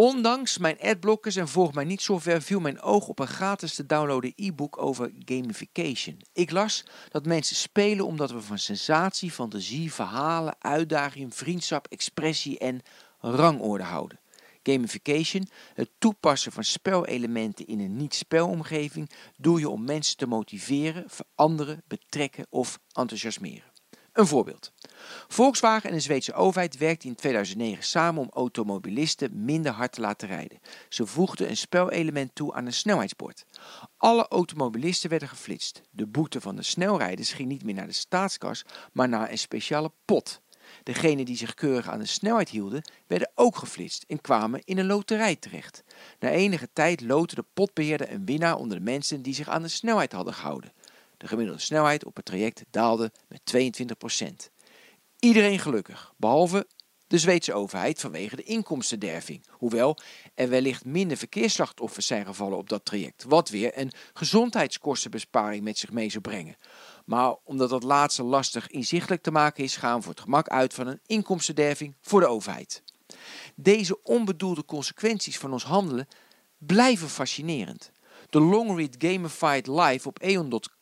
Ondanks mijn adblockers en volg mij niet zo ver viel mijn oog op een gratis te downloaden e-book over gamification. Ik las dat mensen spelen omdat we van sensatie, fantasie, verhalen, uitdaging, vriendschap, expressie en rangorde houden. Gamification, het toepassen van spelelementen in een niet-spelomgeving, doe je om mensen te motiveren, veranderen, betrekken of enthousiasmeren. Een voorbeeld. Volkswagen en de Zweedse overheid werkten in 2009 samen om automobilisten minder hard te laten rijden. Ze voegden een spelelement toe aan een snelheidsbord. Alle automobilisten werden geflitst. De boete van de snelrijders ging niet meer naar de staatskas, maar naar een speciale pot. Degenen die zich keurig aan de snelheid hielden, werden ook geflitst en kwamen in een loterij terecht. Na enige tijd loodde de potbeheerder een winnaar onder de mensen die zich aan de snelheid hadden gehouden. De gemiddelde snelheid op het traject daalde met 22%. Iedereen gelukkig, behalve de Zweedse overheid vanwege de inkomstenderving. Hoewel er wellicht minder verkeersslachtoffers zijn gevallen op dat traject, wat weer een gezondheidskostenbesparing met zich mee zou brengen. Maar omdat dat laatste lastig inzichtelijk te maken is, gaan we voor het gemak uit van een inkomstenderving voor de overheid. Deze onbedoelde consequenties van ons handelen blijven fascinerend. De long-read Gamified Live op eon.com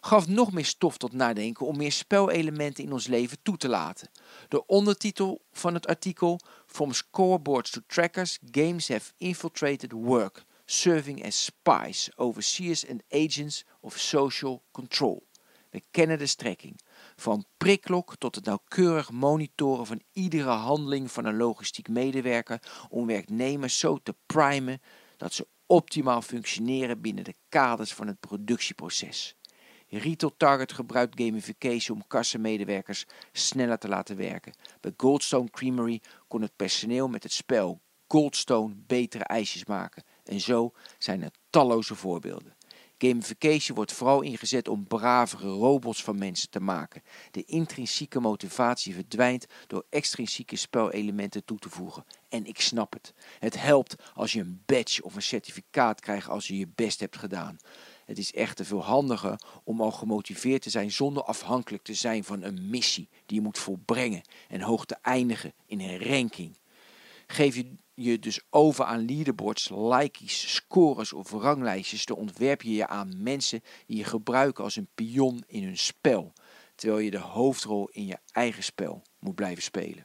gaf nog meer stof tot nadenken om meer spelelementen in ons leven toe te laten. De ondertitel van het artikel From Scoreboards to Trackers, Games Have Infiltrated Work, Serving as Spies, Overseers and Agents of Social Control. We kennen de strekking. Van prikklok tot het nauwkeurig monitoren van iedere handeling van een logistiek medewerker om werknemers zo te primen dat ze optimaal functioneren binnen de kaders van het productieproces. Retail Target gebruikt gamification om kassenmedewerkers sneller te laten werken. Bij Goldstone Creamery kon het personeel met het spel Goldstone betere ijsjes maken. En zo zijn er talloze voorbeelden. Gamification wordt vooral ingezet om bravere robots van mensen te maken. De intrinsieke motivatie verdwijnt door extrinsieke spelelementen toe te voegen. En ik snap het. Het helpt als je een badge of een certificaat krijgt als je je best hebt gedaan. Het is echter veel handiger om al gemotiveerd te zijn zonder afhankelijk te zijn van een missie die je moet volbrengen en hoog te eindigen in een ranking. Geef je je dus over aan leaderboards, likeys, scores of ranglijstjes, dan ontwerp je je aan mensen die je gebruiken als een pion in hun spel, terwijl je de hoofdrol in je eigen spel moet blijven spelen.